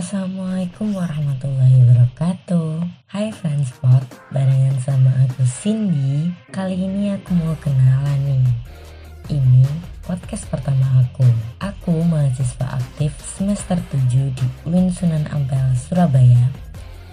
Assalamualaikum warahmatullahi wabarakatuh. Hai Friendspot, barengan sama aku Cindy. Kali ini aku mau kenalan nih. Ini podcast pertama aku. Aku mahasiswa aktif semester 7 di UIN Sunan Ampel, Surabaya.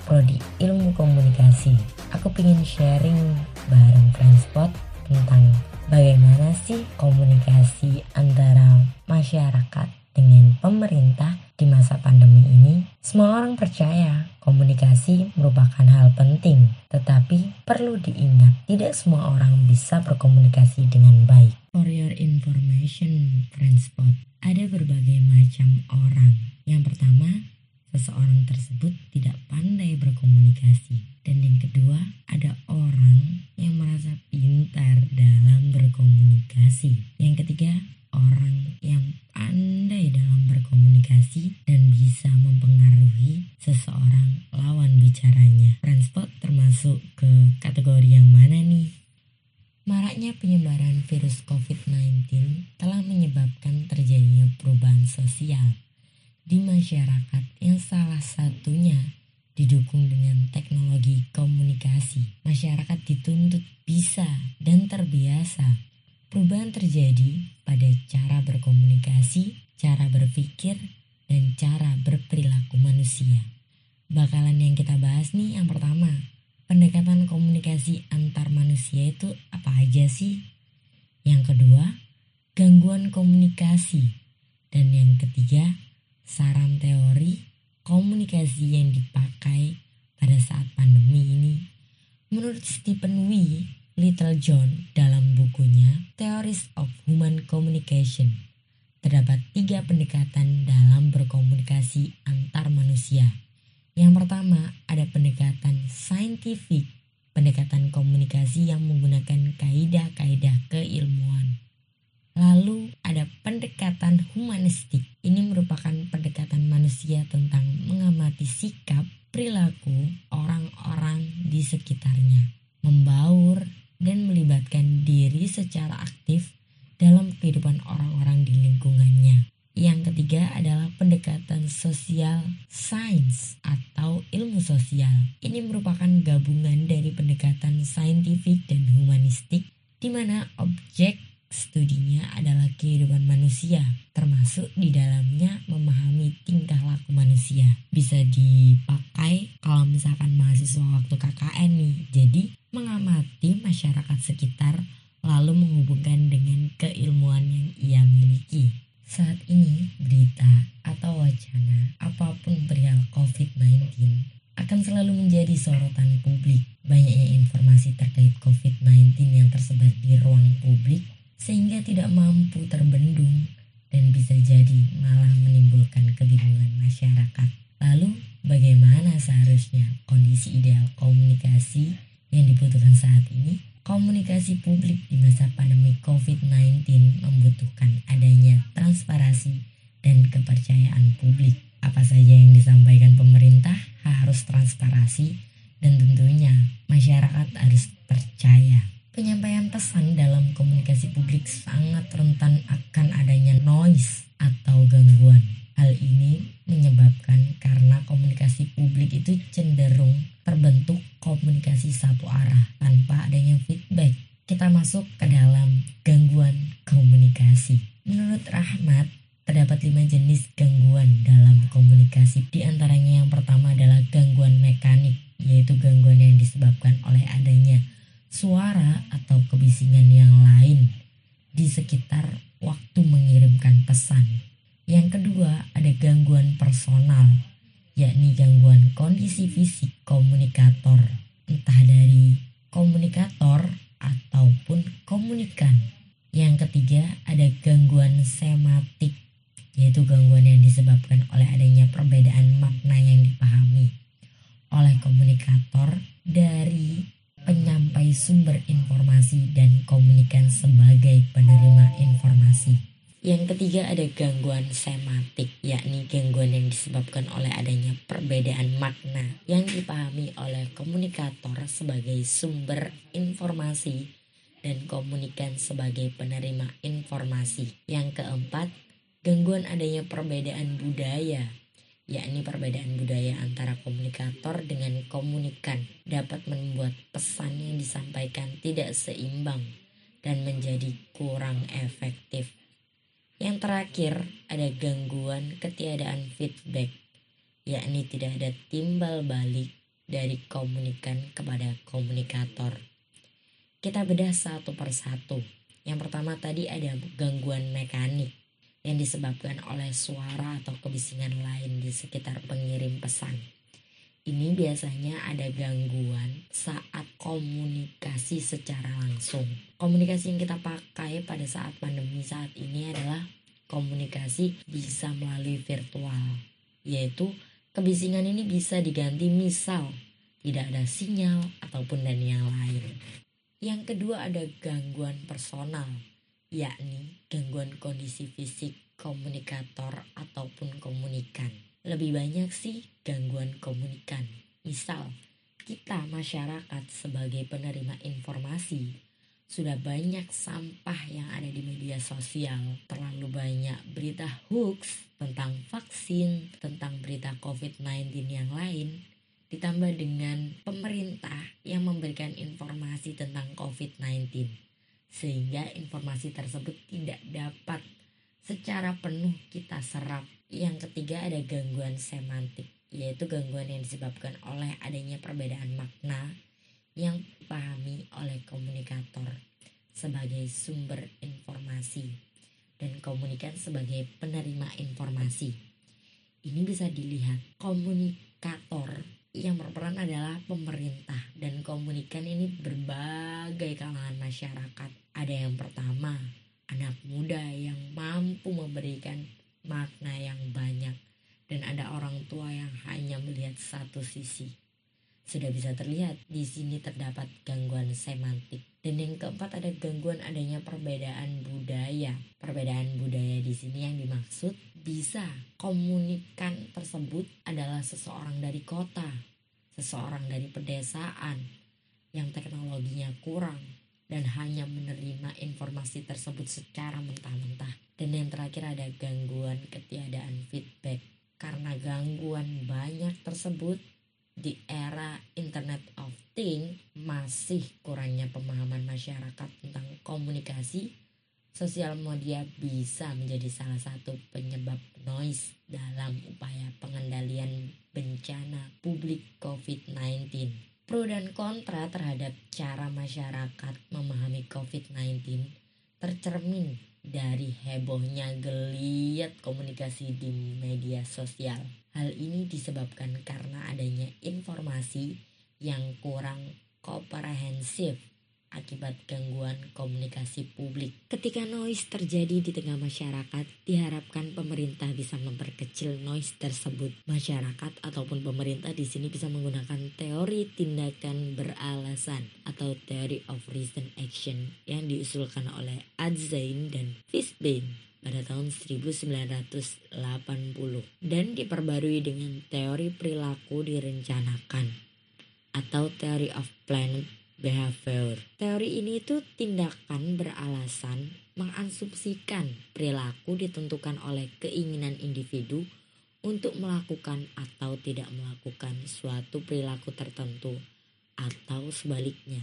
Prodi Ilmu Komunikasi. Aku pengen sharing bareng Friendspot tentang bagaimana sih komunikasi antara masyarakat dengan pemerintah di masa pandemi ini, semua orang percaya komunikasi merupakan hal penting, tetapi perlu diingat tidak semua orang bisa berkomunikasi dengan baik. For your information, Friendspot, ada berbagai macam orang. Yang pertama, seseorang tersebut tidak pandai berkomunikasi. Kita bahas nih yang pertama, pendekatan komunikasi antar manusia itu apa aja sih? Yang kedua, gangguan komunikasi. Dan yang ketiga, saran teori komunikasi yang dipakai pada saat pandemi ini. Menurut Stephen Wee, Little John dalam bukunya Theories of Human Communication. Terdapat tiga pendekatan dalam berkomunikasi antar manusia. Yang pertama ada pendekatan saintifik, pendekatan komunikasi yang menggunakan kaidah-kaidah keilmuan. Lalu ada pendekatan humanistik. Ini merupakan pendekatan manusia tentang mengamati sikap, perilaku orang-orang di sekitarnya, membaur dan melibatkan diri secara aktif termasuk di dalamnya dan kepercayaan publik. Apa saja yang disampaikan pemerintah harus transparansi dan tentunya masyarakat harus percaya. Penyampaian pesan dalam komunikasi publik sangat rentan akan adanya noise atau gangguan. Hal ini menyebabkan karena komunikasi publik itu cenderung terbentuk komunikasi satu arah ada gangguan personal, yakni gangguan kondisi fisik komunikator, entah dari komunikator ataupun komunikan. Yang ketiga, ada gangguan sematik, yaitu gangguan yang disebabkan oleh adanya perbedaan makna yang dipahami oleh komunikator dari penyampai sumber informasi dan komunikan sebagai penerima informasi. Yang ketiga ada gangguan sematik, yakni gangguan yang disebabkan oleh adanya perbedaan makna yang dipahami oleh komunikator sebagai sumber informasi dan komunikan sebagai penerima informasi. Yang keempat, gangguan adanya perbedaan budaya, yakni perbedaan budaya antara komunikator dengan komunikan dapat membuat pesan yang disampaikan tidak seimbang dan menjadi kurang efektif. Yang terakhir, ada gangguan ketiadaan feedback, yakni tidak ada timbal balik dari komunikan kepada komunikator. Kita bedah satu persatu. Yang pertama tadi ada gangguan mekanik yang disebabkan oleh suara atau kebisingan lain di sekitar pengirim pesan. Ini biasanya ada gangguan saat komunikasi secara langsung. Komunikasi yang kita pakai pada saat pandemi saat ini adalah komunikasi bisa melalui virtual, yaitu kebisingan ini bisa diganti misal tidak ada sinyal ataupun dan yang lain. Yang kedua ada gangguan personal yakni gangguan kondisi fisik komunikator ataupun komunikan. Lebih banyak sih gangguan komunikan. Misal, kita masyarakat sebagai penerima informasi sudah banyak sampah yang ada di media sosial, terlalu banyak berita hoax tentang vaksin, tentang berita COVID-19 yang lain, ditambah dengan pemerintah yang memberikan informasi tentang COVID-19 sehingga informasi tersebut tidak dapat secara penuh kita serap. Yang ketiga ada gangguan semantik, yaitu gangguan yang disebabkan oleh adanya perbedaan makna yang dipahami oleh komunikator sebagai sumber informasi dan komunikan sebagai penerima informasi. Ini bisa dilihat komunikator yang berperan adalah pemerintah dan komunikan ini berbagai kalangan masyarakat. Ada yang pertama, anak muda yang mampu memberikan makna yang banyak dan ada orang tua yang hanya melihat satu sisi. Sudah bisa terlihat di sini terdapat gangguan semantik. Dan yang keempat ada gangguan adanya perbedaan budaya. Perbedaan budaya di sini yang dimaksud bisa komunikan tersebut adalah seseorang dari kota, seseorang dari pedesaan yang teknologinya kurang dan hanya menerima informasi tersebut secara mentah-mentah. Dan yang terakhir ada gangguan ketiadaan feedback. Karena gangguan banyak tersebut di era Internet of Things masih kurangnya pemahaman masyarakat tentang komunikasi Sosial media bisa menjadi salah satu penyebab noise dalam upaya pengendalian bencana publik COVID-19. Pro dan kontra terhadap cara masyarakat memahami COVID-19 tercermin dari hebohnya geliat komunikasi di media sosial. Hal ini disebabkan karena adanya informasi yang kurang komprehensif akibat gangguan komunikasi publik. Ketika noise terjadi di tengah masyarakat, diharapkan pemerintah bisa memperkecil noise tersebut. Masyarakat ataupun pemerintah di sini bisa menggunakan teori tindakan beralasan atau theory of reason action yang diusulkan oleh Adzain dan Fishbein pada tahun 1980 dan diperbarui dengan teori perilaku direncanakan atau theory of planned behavior. Teori ini itu tindakan beralasan mengasumsikan perilaku ditentukan oleh keinginan individu untuk melakukan atau tidak melakukan suatu perilaku tertentu atau sebaliknya.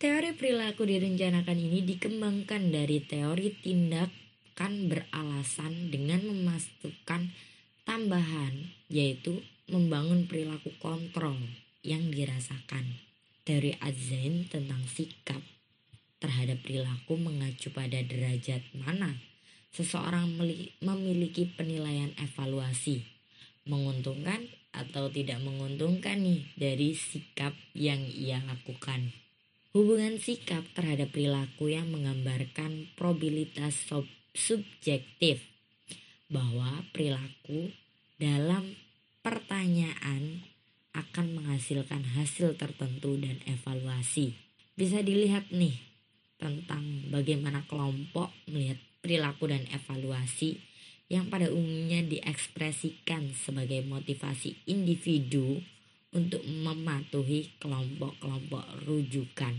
Teori perilaku direncanakan ini dikembangkan dari teori tindakan beralasan dengan memasukkan tambahan yaitu membangun perilaku kontrol yang dirasakan. Dari Azain tentang sikap terhadap perilaku mengacu pada derajat mana seseorang memiliki penilaian evaluasi menguntungkan atau tidak menguntungkan nih dari sikap yang ia lakukan. Hubungan sikap terhadap perilaku yang menggambarkan probabilitas sub subjektif bahwa perilaku dalam pertanyaan akan menghasilkan hasil tertentu dan evaluasi. Bisa dilihat nih tentang bagaimana kelompok melihat perilaku dan evaluasi yang pada umumnya diekspresikan sebagai motivasi individu untuk mematuhi kelompok-kelompok rujukan.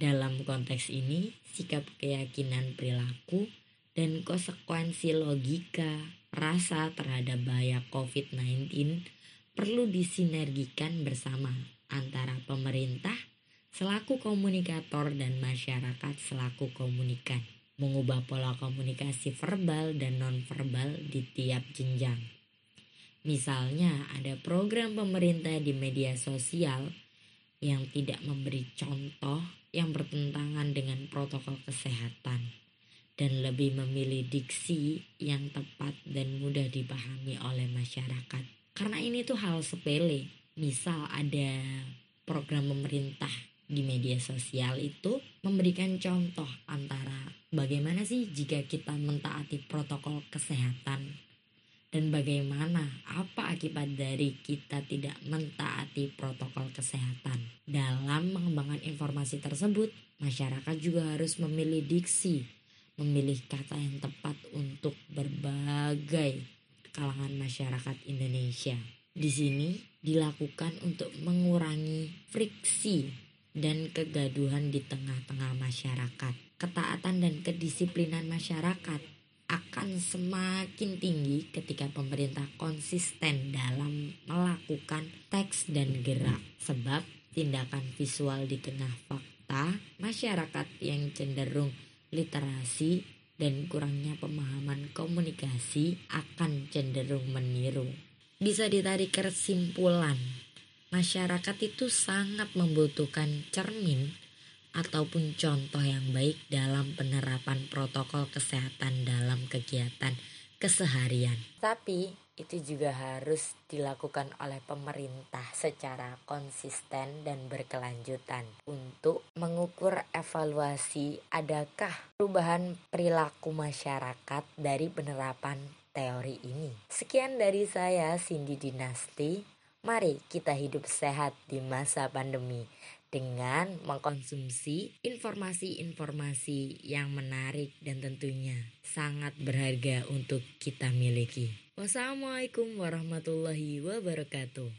Dalam konteks ini, sikap keyakinan perilaku dan konsekuensi logika rasa terhadap bahaya COVID-19 perlu disinergikan bersama antara pemerintah selaku komunikator dan masyarakat selaku komunikan, mengubah pola komunikasi verbal dan nonverbal di tiap jenjang. Misalnya, ada program pemerintah di media sosial yang tidak memberi contoh yang bertentangan dengan protokol kesehatan dan lebih memilih diksi yang tepat dan mudah dipahami oleh masyarakat. Karena ini tuh hal sepele. Misal ada program pemerintah di media sosial itu memberikan contoh antara bagaimana sih jika kita mentaati protokol kesehatan dan bagaimana apa akibat dari kita tidak mentaati protokol kesehatan. Dalam mengembangkan informasi tersebut, masyarakat juga harus memilih diksi memilih kata yang tepat untuk berbagai kalangan masyarakat Indonesia. Di sini dilakukan untuk mengurangi friksi dan kegaduhan di tengah-tengah masyarakat. Ketaatan dan kedisiplinan masyarakat akan semakin tinggi ketika pemerintah konsisten dalam melakukan teks dan gerak sebab tindakan visual di tengah fakta masyarakat yang cenderung literasi, dan kurangnya pemahaman komunikasi akan cenderung meniru. Bisa ditarik kesimpulan, masyarakat itu sangat membutuhkan cermin ataupun contoh yang baik dalam penerapan protokol kesehatan dalam kegiatan keseharian. Tapi itu juga harus dilakukan oleh pemerintah secara konsisten dan berkelanjutan untuk mengukur evaluasi adakah perubahan perilaku masyarakat dari penerapan teori ini. Sekian dari saya Cindy Dinasti. Mari kita hidup sehat di masa pandemi dengan mengkonsumsi informasi-informasi yang menarik dan tentunya sangat berharga untuk kita miliki. Wassalamualaikum warahmatullahi wabarakatuh.